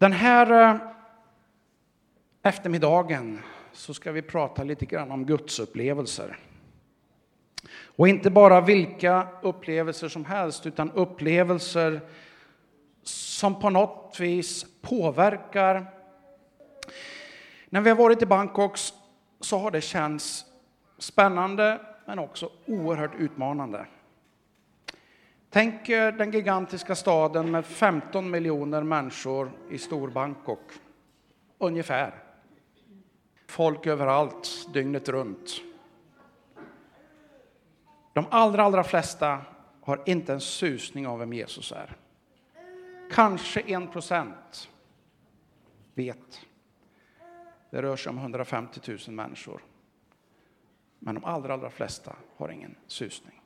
Den här eh, eftermiddagen så ska vi prata lite grann om gudsupplevelser. Och inte bara vilka upplevelser som helst, utan upplevelser som på något vis påverkar. När vi har varit i Bangkok så har det känts spännande men också oerhört utmanande. Tänk er den gigantiska staden med 15 miljoner människor i Stor-Bangkok. Ungefär. Folk överallt, dygnet runt. De allra, allra flesta har inte en susning av vem Jesus är. Kanske en procent vet. Det rör sig om 150 000 människor. Men de allra, allra flesta har ingen susning.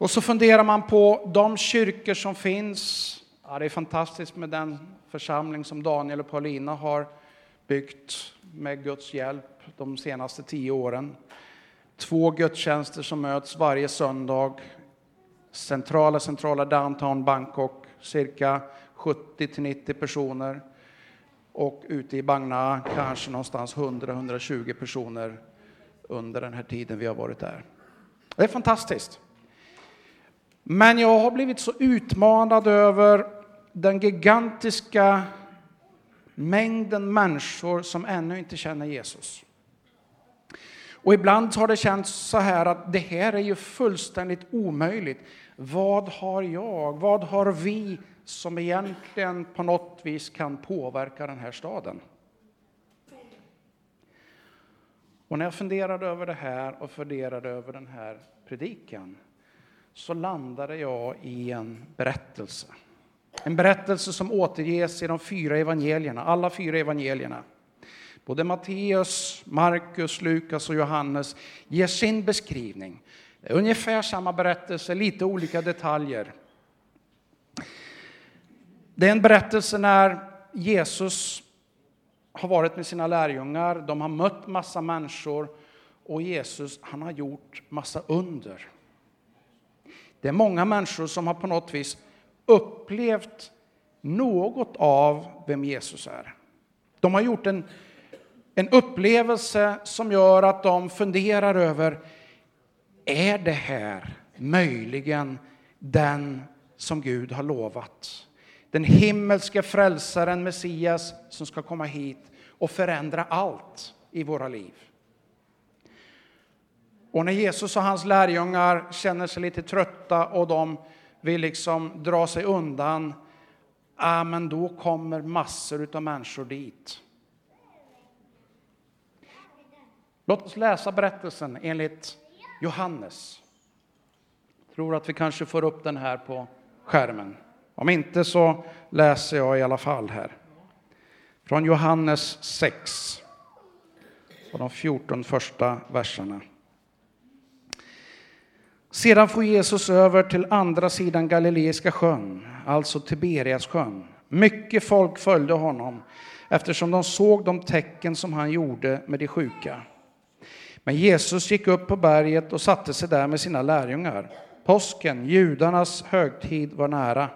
Och så funderar man på de kyrkor som finns. Ja, det är fantastiskt med den församling som Daniel och Paulina har byggt med Guds hjälp de senaste tio åren. Två gudstjänster som möts varje söndag. Centrala, centrala downtown Bangkok, cirka 70 till 90 personer. Och ute i Bangna kanske någonstans 100-120 personer under den här tiden vi har varit där. Det är fantastiskt. Men jag har blivit så utmanad över den gigantiska mängden människor som ännu inte känner Jesus. Och ibland har det känts så här att det här är ju fullständigt omöjligt. Vad har jag, vad har vi som egentligen på något vis kan påverka den här staden? Och när jag funderade över det här och funderade över den här predikan så landade jag i en berättelse. En berättelse som återges i de fyra evangelierna, alla fyra evangelierna. Både Matteus, Markus, Lukas och Johannes ger sin beskrivning. Det är ungefär samma berättelse, lite olika detaljer. Det är en berättelse när Jesus har varit med sina lärjungar, de har mött massa människor och Jesus han har gjort massa under. Det är många människor som har på något vis upplevt något av vem Jesus är. De har gjort en, en upplevelse som gör att de funderar över, är det här möjligen den som Gud har lovat? Den himmelske frälsaren Messias som ska komma hit och förändra allt i våra liv. Och när Jesus och hans lärjungar känner sig lite trötta och de vill liksom dra sig undan, ja, men då kommer massor av människor dit. Låt oss läsa berättelsen enligt Johannes. Jag tror att vi kanske får upp den här på skärmen. Om inte så läser jag i alla fall här. Från Johannes 6 och de 14 första verserna. Sedan får Jesus över till andra sidan Galileiska sjön, alltså Tiberias sjön. Mycket folk följde honom eftersom de såg de tecken som han gjorde med de sjuka. Men Jesus gick upp på berget och satte sig där med sina lärjungar. Påsken, judarnas högtid, var nära.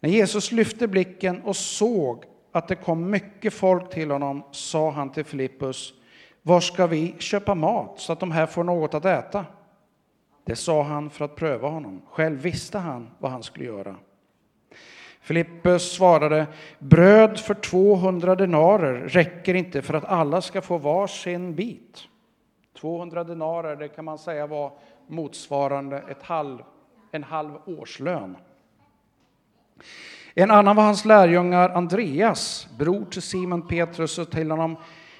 När Jesus lyfte blicken och såg att det kom mycket folk till honom sa han till Filippus, var ska vi köpa mat så att de här får något att äta? Det sa han för att pröva honom. Själv visste han vad han skulle göra. Filippus svarade, bröd för 200 denarer räcker inte för att alla ska få var sin bit. 200 denarer, det kan man säga var motsvarande ett halv, en halv årslön. En annan var hans lärjungar Andreas, bror till Simon Petrus, och till honom,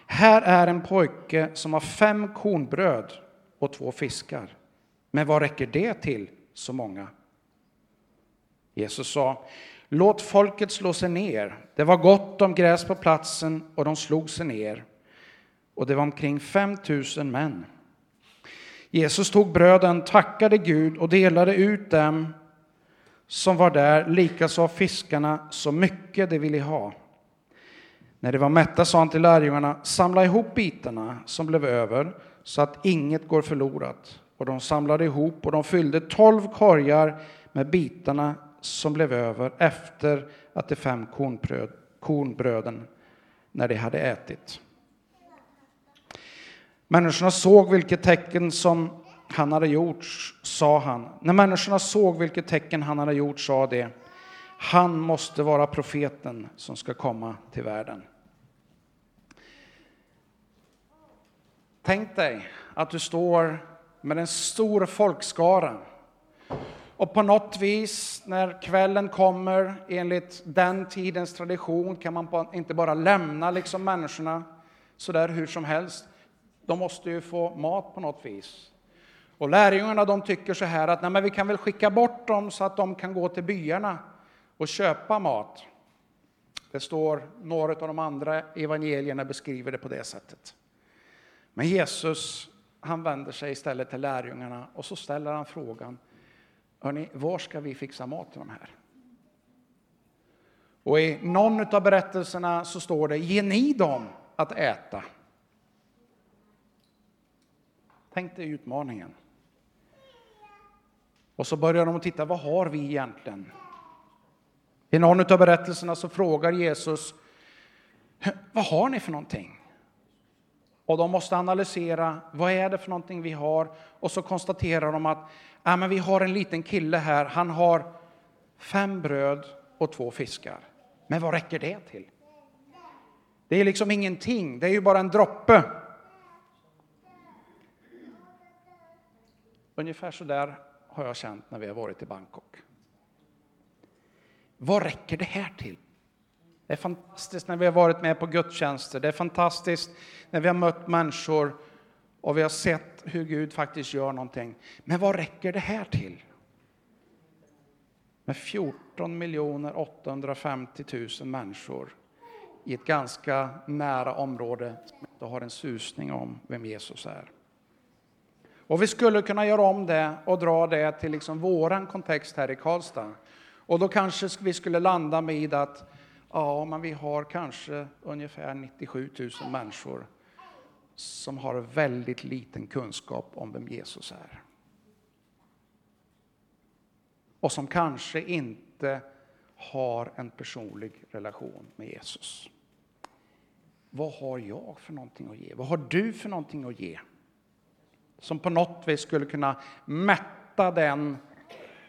här är en pojke som har fem kornbröd och två fiskar. Men vad räcker det till så många? Jesus sa, låt folket slå sig ner. Det var gott om gräs på platsen och de slog sig ner. Och det var omkring 5 000 män. Jesus tog bröden, tackade Gud och delade ut dem som var där, likaså av fiskarna, så mycket de ville ha. När de var mätta sa han till lärjungarna, samla ihop bitarna som blev över, så att inget går förlorat. Och de samlade ihop och de fyllde tolv korgar med bitarna som blev över efter att de fem kornbröd, kornbröden när de hade ätit. Människorna såg vilket tecken som han hade gjort, sa han. När människorna såg vilket tecken han hade gjort sa de, han måste vara profeten som ska komma till världen. Tänk dig att du står med en stor folkskara och på något vis när kvällen kommer enligt den tidens tradition kan man inte bara lämna liksom människorna sådär hur som helst. De måste ju få mat på något vis. Och lärjungarna de tycker så här att Nej, men vi kan väl skicka bort dem så att de kan gå till byarna och köpa mat. Det står några av de andra evangelierna beskriver det på det sättet. Men Jesus han vänder sig istället till lärjungarna och så ställer han frågan Hörrni, var ska vi fixa mat till de här? Och i någon av berättelserna så står det Ge ni dem att äta. Tänk dig utmaningen. Och så börjar de titta, vad har vi egentligen? I någon av berättelserna så frågar Jesus, vad har ni för någonting? Och de måste analysera, vad är det för någonting vi har? Och så konstaterar de att, ja men vi har en liten kille här, han har fem bröd och två fiskar. Men vad räcker det till? Det är liksom ingenting, det är ju bara en droppe. Ungefär så där har jag känt när vi har varit i Bangkok. Vad räcker det här till? Det är fantastiskt när vi har varit med på gudstjänster. Det är fantastiskt när vi har mött människor och vi har sett hur Gud faktiskt gör någonting. Men vad räcker det här till? Med 14 miljoner 850 000 människor i ett ganska nära område som inte har en susning om vem Jesus är. Och vi skulle kunna göra om det och dra det till liksom våran kontext här i Karlstad. Och då kanske vi skulle landa med att ja, men vi har kanske ungefär 97 000 människor som har väldigt liten kunskap om vem Jesus är. Och som kanske inte har en personlig relation med Jesus. Vad har jag för någonting att ge? Vad har du för någonting att ge? Som på något vis skulle kunna mätta den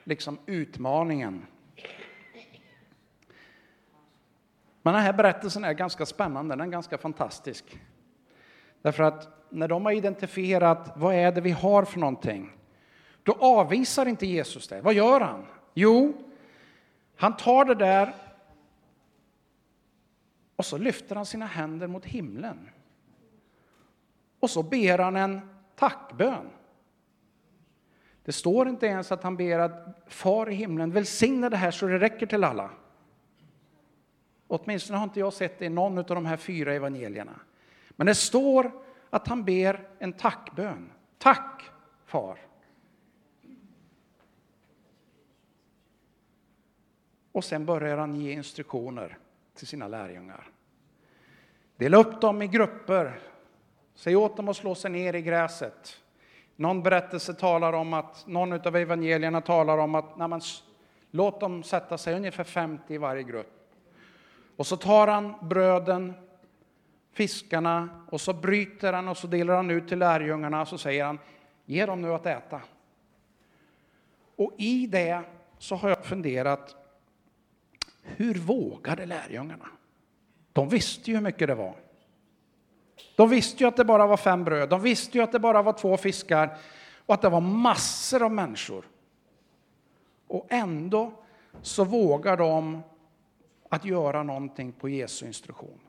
liksom, utmaningen. Men den här berättelsen är ganska spännande, den är ganska fantastisk. Därför att när de har identifierat vad är det vi har för någonting, då avvisar inte Jesus det. Vad gör han? Jo, han tar det där och så lyfter han sina händer mot himlen. Och så ber han en tackbön. Det står inte ens att han ber att Far i himlen välsigna det här så det räcker till alla. Åtminstone har inte jag sett det i någon av de här fyra evangelierna. Men det står att han ber en tackbön. Tack, far. Och sen börjar han ge instruktioner till sina lärjungar. Dela upp dem i grupper. Säg åt dem att slå sig ner i gräset. Någon berättelse talar om att, någon av evangelierna talar om att när man, låt dem sätta sig ungefär 50 i varje grupp. Och så tar han bröden, fiskarna och så bryter han och så delar han ut till lärjungarna och så säger han ge dem nu att äta. Och i det så har jag funderat hur vågade lärjungarna? De visste ju hur mycket det var. De visste ju att det bara var fem bröd, de visste ju att det bara var två fiskar och att det var massor av människor. Och ändå så vågar de att göra någonting på Jesu instruktion.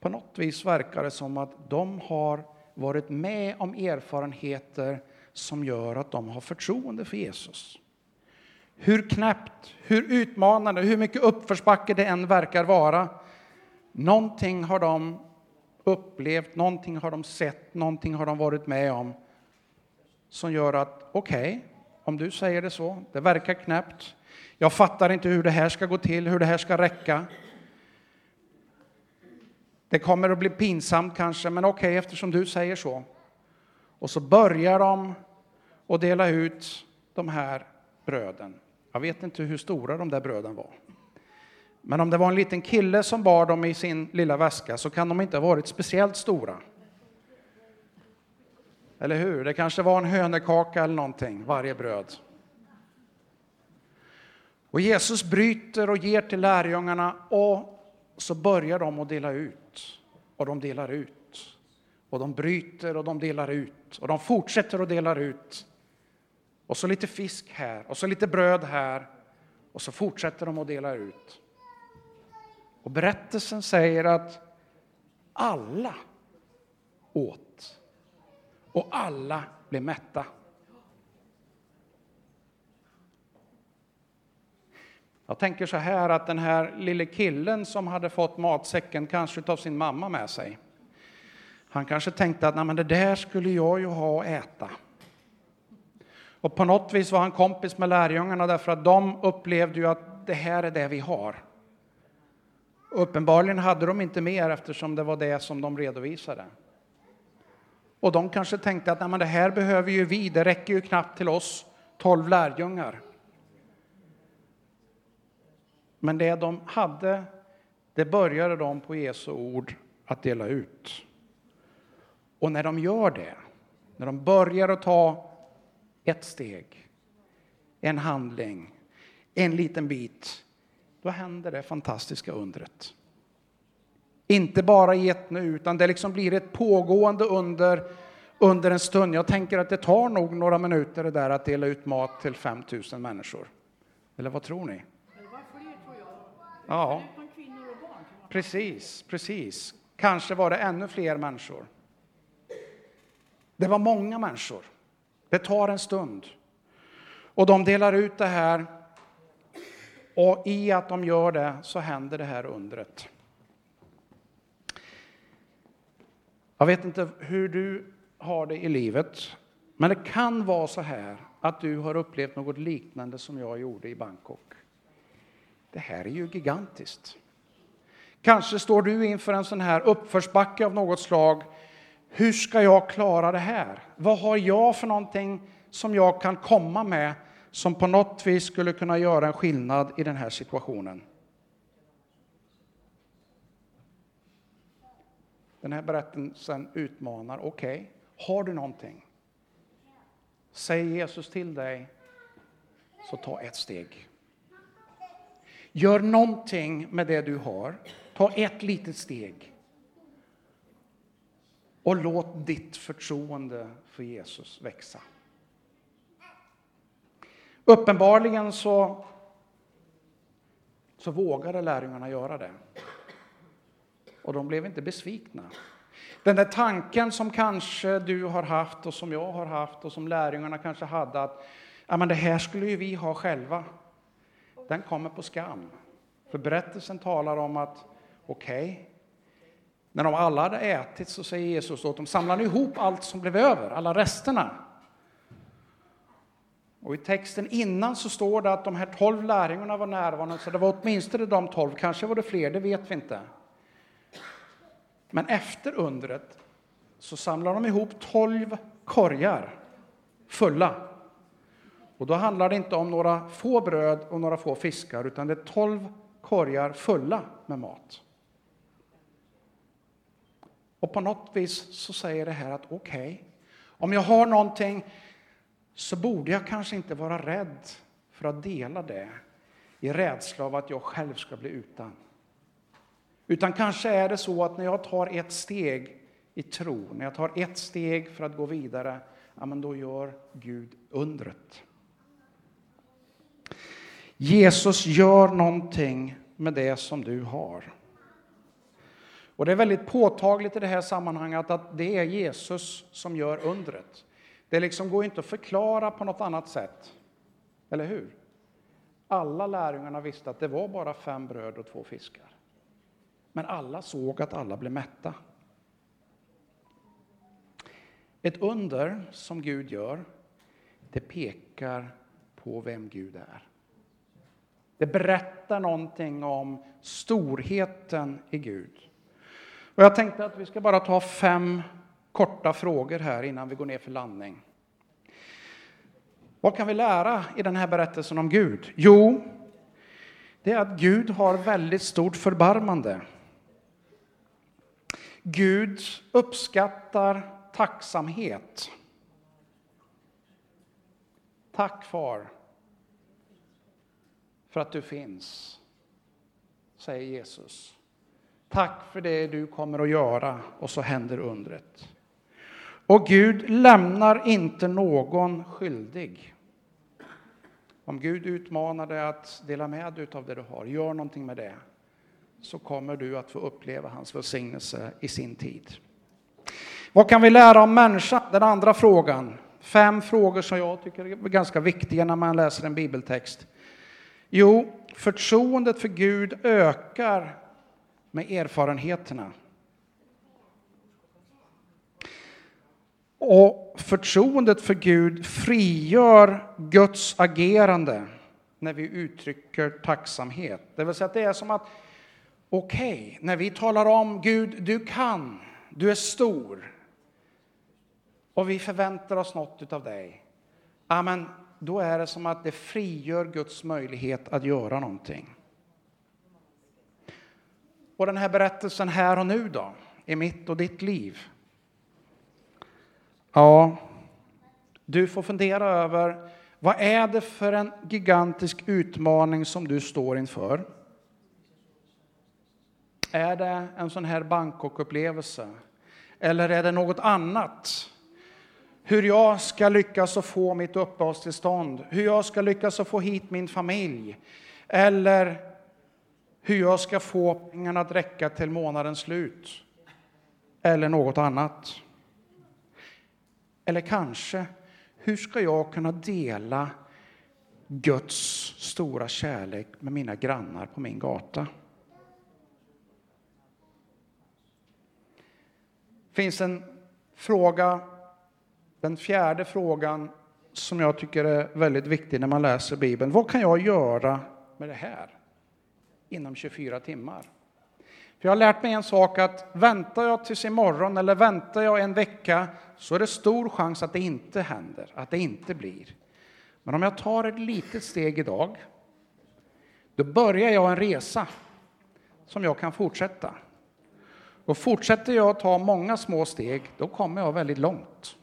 På något vis verkar det som att de har varit med om erfarenheter som gör att de har förtroende för Jesus. Hur knäppt, hur utmanande, hur mycket uppförsbacke det än verkar vara. Någonting har de upplevt, någonting har de sett, någonting har de varit med om som gör att okej, okay, om du säger det så, det verkar knäppt, jag fattar inte hur det här ska gå till, hur det här ska räcka. Det kommer att bli pinsamt kanske, men okej, okay, eftersom du säger så. Och så börjar de att dela ut de här bröden. Jag vet inte hur stora de där bröden var. Men om det var en liten kille som bar dem i sin lilla väska så kan de inte ha varit speciellt stora. Eller hur? Det kanske var en hönekaka eller någonting, varje bröd. Och Jesus bryter och ger till lärjungarna och så börjar de att dela ut. Och de delar ut. Och de bryter och de delar ut. Och de fortsätter att dela ut. Och så lite fisk här och så lite bröd här. Och så fortsätter de att dela ut. Och berättelsen säger att alla åt. Och alla blev mätta. Jag tänker så här att den här lille killen som hade fått matsäcken, kanske av sin mamma med sig. Han kanske tänkte att Nej, men det där skulle jag ju ha att äta. Och på något vis var han kompis med lärjungarna därför att de upplevde ju att det här är det vi har. Uppenbarligen hade de inte mer eftersom det var det som de redovisade. Och de kanske tänkte att Nej, men det här behöver ju vi, det räcker ju knappt till oss tolv lärjungar. Men det de hade, det började de på Jesu ord att dela ut. Och när de gör det, när de börjar att ta ett steg, en handling, en liten bit, då händer det fantastiska undret. Inte bara i ett nu, utan det liksom blir ett pågående under under en stund. Jag tänker att det tar nog några minuter det där att dela ut mat till 5000 människor. Eller vad tror ni? Ja, precis, precis. Kanske var det ännu fler människor. Det var många människor. Det tar en stund. Och de delar ut det här. Och i att de gör det så händer det här undret. Jag vet inte hur du har det i livet, men det kan vara så här att du har upplevt något liknande som jag gjorde i Bangkok. Det här är ju gigantiskt. Kanske står du inför en sån här uppförsbacke av något slag. Hur ska jag klara det här? Vad har jag för någonting som jag kan komma med som på något vis skulle kunna göra en skillnad i den här situationen? Den här berättelsen utmanar, okej, okay, har du någonting? Säger Jesus till dig, så ta ett steg. Gör någonting med det du har. Ta ett litet steg. Och låt ditt förtroende för Jesus växa. Uppenbarligen så, så vågade lärjungarna göra det. Och de blev inte besvikna. Den där tanken som kanske du har haft och som jag har haft och som lärjungarna kanske hade att ja, men det här skulle ju vi ha själva den kommer på skam. För berättelsen talar om att, okej, okay, när de alla hade ätit så säger Jesus åt dem, samla ihop allt som blev över, alla resterna. Och i texten innan så står det att de här tolv lärjungarna var närvarande, så det var åtminstone de tolv, kanske var det fler, det vet vi inte. Men efter undret så samlar de ihop tolv korgar fulla och då handlar det inte om några få bröd och några få fiskar, utan det är tolv korgar fulla med mat. Och på något vis så säger det här att okej, okay, om jag har någonting så borde jag kanske inte vara rädd för att dela det i rädsla av att jag själv ska bli utan. Utan kanske är det så att när jag tar ett steg i tro, när jag tar ett steg för att gå vidare, ja, men då gör Gud undret. Jesus gör någonting med det som du har. Och Det är väldigt påtagligt i det här sammanhanget att det är Jesus som gör undret. Det liksom går inte att förklara på något annat sätt. Eller hur? Alla lärjungarna visste att det var bara fem bröd och två fiskar. Men alla såg att alla blev mätta. Ett under som Gud gör, det pekar på vem Gud är. Det berättar någonting om storheten i Gud. Och jag tänkte att vi ska bara ta fem korta frågor här innan vi går ner för landning. Vad kan vi lära i den här berättelsen om Gud? Jo, det är att Gud har väldigt stort förbarmande. Gud uppskattar tacksamhet. Tack far för att du finns, säger Jesus. Tack för det du kommer att göra och så händer undret. Och Gud lämnar inte någon skyldig. Om Gud utmanar dig att dela med dig av det du har, gör någonting med det, så kommer du att få uppleva hans välsignelse i sin tid. Vad kan vi lära om människan? Den andra frågan. Fem frågor som jag tycker är ganska viktiga när man läser en bibeltext. Jo, förtroendet för Gud ökar med erfarenheterna. Och förtroendet för Gud frigör Guds agerande när vi uttrycker tacksamhet. Det vill säga att det är som att, okej, okay, när vi talar om Gud, du kan, du är stor och vi förväntar oss något av dig. Amen, då är det som att det frigör Guds möjlighet att göra någonting. Och den här berättelsen här och nu då, i mitt och ditt liv. Ja, du får fundera över vad är det för en gigantisk utmaning som du står inför? Är det en sån här Bangkok-upplevelse? Eller är det något annat? Hur jag ska lyckas att få mitt uppehållstillstånd, hur jag ska lyckas att få hit min familj, eller hur jag ska få pengarna att räcka till månadens slut, eller något annat. Eller kanske, hur ska jag kunna dela Guds stora kärlek med mina grannar på min gata? Det finns en fråga, den fjärde frågan som jag tycker är väldigt viktig när man läser Bibeln. Vad kan jag göra med det här inom 24 timmar? För jag har lärt mig en sak att väntar jag tills imorgon eller väntar jag en vecka så är det stor chans att det inte händer, att det inte blir. Men om jag tar ett litet steg idag, då börjar jag en resa som jag kan fortsätta. Och fortsätter jag att ta många små steg, då kommer jag väldigt långt.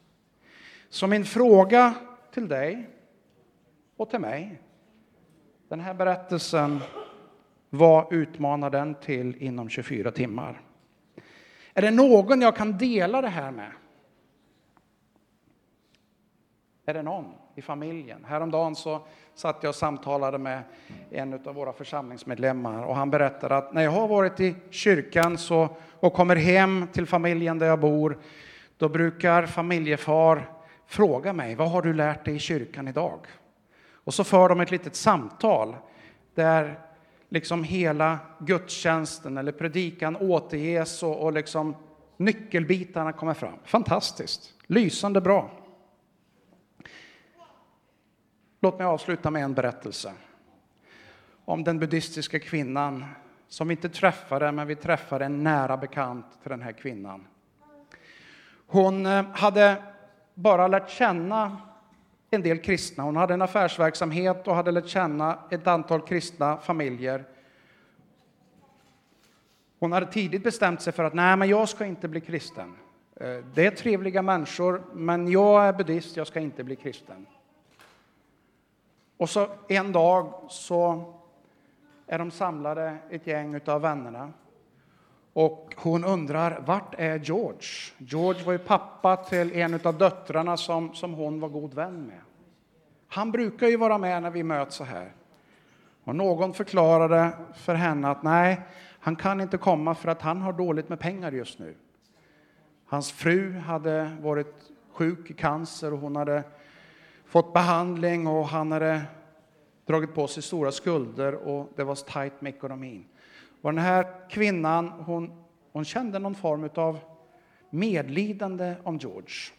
Så min fråga till dig och till mig, den här berättelsen vad utmanar den till inom 24 timmar? Är det någon jag kan dela det här med? Är det någon i familjen? Häromdagen så satt jag och samtalade med en av våra församlingsmedlemmar och han berättade att när jag har varit i kyrkan så, och kommer hem till familjen där jag bor, då brukar familjefar fråga mig, vad har du lärt dig i kyrkan idag? Och så för de ett litet samtal där liksom hela gudstjänsten eller predikan återges och, och liksom nyckelbitarna kommer fram. Fantastiskt, lysande bra. Låt mig avsluta med en berättelse om den buddhistiska kvinnan som vi inte träffade, men vi träffade en nära bekant till den här kvinnan. Hon eh, hade bara lärt känna en del kristna. Hon hade en affärsverksamhet och hade lärt känna ett antal kristna familjer. Hon hade tidigt bestämt sig för att nej, men jag ska inte bli kristen. Eh, det är trevliga människor, men jag är buddhist, jag ska inte bli kristen. Och så en dag så är de samlade, ett gäng av vännerna. Och hon undrar, vart är George? George var ju pappa till en av döttrarna som, som hon var god vän med. Han brukar ju vara med när vi möts så här. Och någon förklarade för henne att nej, han kan inte komma för att han har dåligt med pengar just nu. Hans fru hade varit sjuk i cancer och hon hade fått behandling och han hade dragit på sig stora skulder och det var tajt med ekonomin. Och den här kvinnan, hon, hon kände någon form av medlidande om George.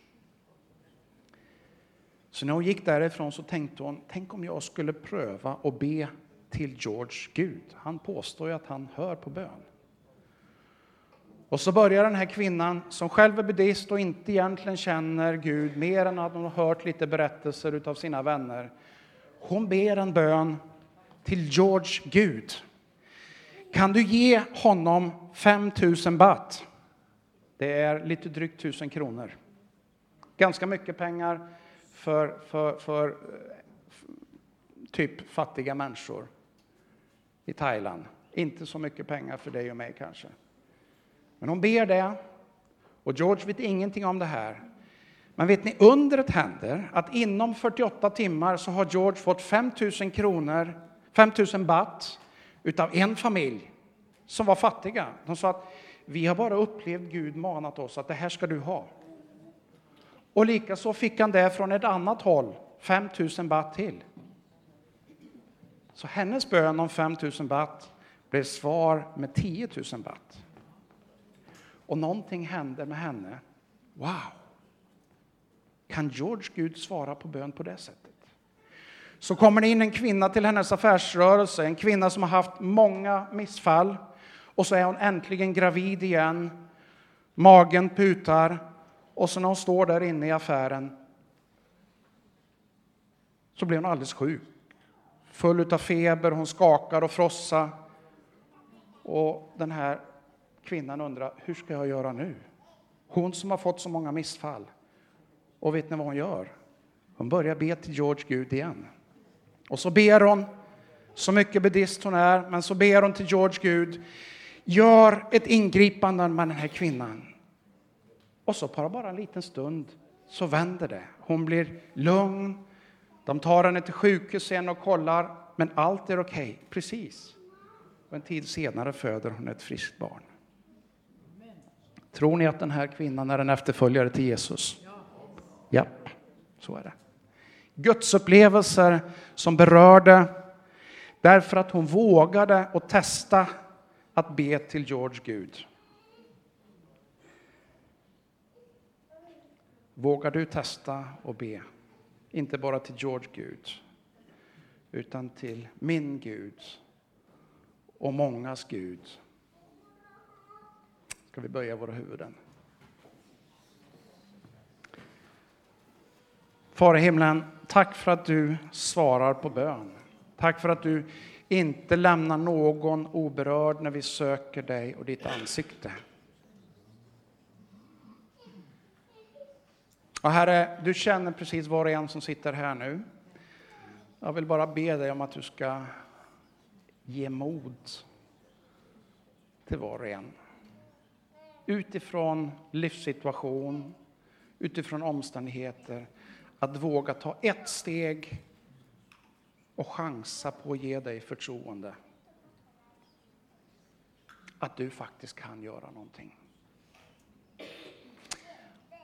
Så när hon gick därifrån så tänkte hon, tänk om jag skulle pröva att be till George Gud. Han påstår ju att han hör på bön. Och så börjar den här kvinnan, som själv är buddhist och inte egentligen känner Gud mer än att hon har hört lite berättelser av sina vänner. Hon ber en bön till George Gud. Kan du ge honom 5 000 baht? Det är lite drygt 1000 kronor. Ganska mycket pengar för, för, för typ fattiga människor i Thailand. Inte så mycket pengar för dig och mig kanske. Men hon ber det och George vet ingenting om det här. Men vet ni, undret händer att inom 48 timmar så har George fått 5 000 kronor, 5 000 baht utav en familj som var fattiga. De sa att vi har bara upplevt Gud manat oss att det här ska du ha. Och likaså fick han det från ett annat håll, 5 000 baht till. Så hennes bön om 5 000 baht blev svar med 10 000 baht. Och någonting hände med henne. Wow! Kan George Gud svara på bön på det sättet? Så kommer det in en kvinna till hennes affärsrörelse, en kvinna som har haft många missfall. Och så är hon äntligen gravid igen. Magen putar. Och så när hon står där inne i affären så blir hon alldeles sjuk. Full av feber, hon skakar och frossa. Och den här kvinnan undrar, hur ska jag göra nu? Hon som har fått så många missfall. Och vet ni vad hon gör? Hon börjar be till George Gud igen. Och så ber hon, så mycket buddhist hon är, men så ber hon till George Gud, gör ett ingripande med den här kvinnan. Och så bara, bara en liten stund så vänder det. Hon blir lugn. De tar henne till sjukhus sen och kollar, men allt är okej, okay. precis. Och en tid senare föder hon ett friskt barn. Tror ni att den här kvinnan är en efterföljare till Jesus? Ja, så är det. Gudsupplevelser som berörde därför att hon vågade och testa att be till George Gud. Vågar du testa och be? Inte bara till George Gud, utan till min Gud och mångas Gud ska vi böja våra huvuden. Far i himlen, tack för att du svarar på bön. Tack för att du inte lämnar någon oberörd när vi söker dig och ditt ansikte. Och Herre, du känner precis var och en som sitter här nu. Jag vill bara be dig om att du ska ge mod till var och en utifrån livssituation, utifrån omständigheter, att våga ta ett steg och chansa på att ge dig förtroende. Att du faktiskt kan göra någonting.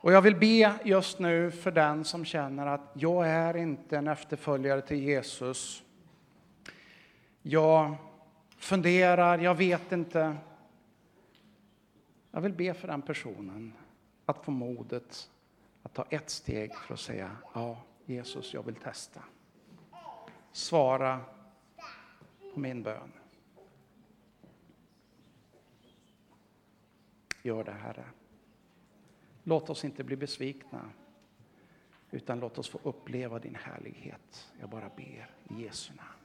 Och jag vill be just nu för den som känner att jag är inte en efterföljare till Jesus. Jag funderar, jag vet inte. Jag vill be för den personen att få modet att ta ett steg för att säga ja, Jesus, jag vill testa. Svara på min bön. Gör det, Herre. Låt oss inte bli besvikna, utan låt oss få uppleva din härlighet. Jag bara ber i Jesu namn.